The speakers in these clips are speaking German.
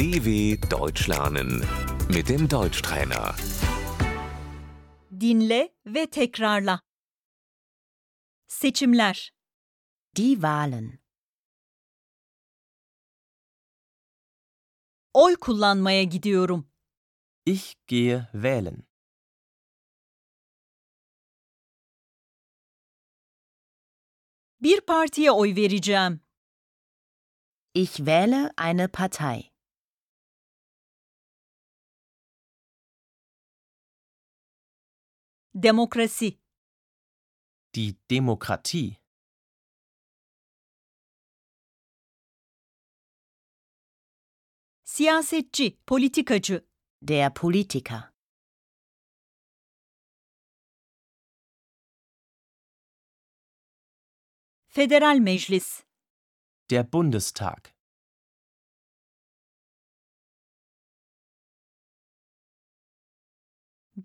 DW Deutsch lernen mit dem Deutschtrainer. Dinle ve tekrarla. Seçimler. Die Wahlen. Oy kullanmaya gidiyorum. Ich gehe wählen. Bir partiye oy vereceğim. Ich wähle eine Partei. Demokrasi. Die Demokratie. Siyasetçi, politikacı. Der Politiker. Federal Meclis. Der Bundestag.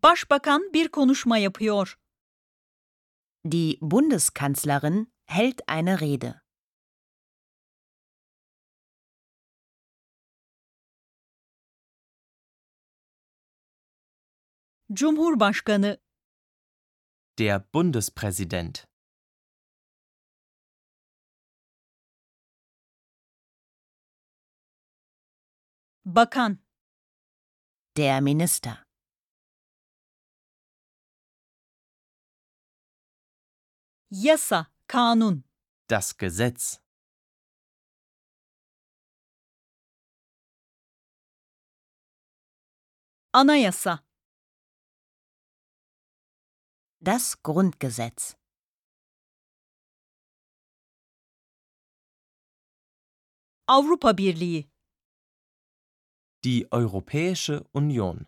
Başbakan bir konuşma yapıyor. Die Bundeskanzlerin hält eine Rede. Cumhurbaşkanı, Der Bundespräsident. bakan, Der Minister. Yasa, kanun, Das Gesetz. anayasa, Das Grundgesetz. Avrupa Birliği, Die Europäische Union.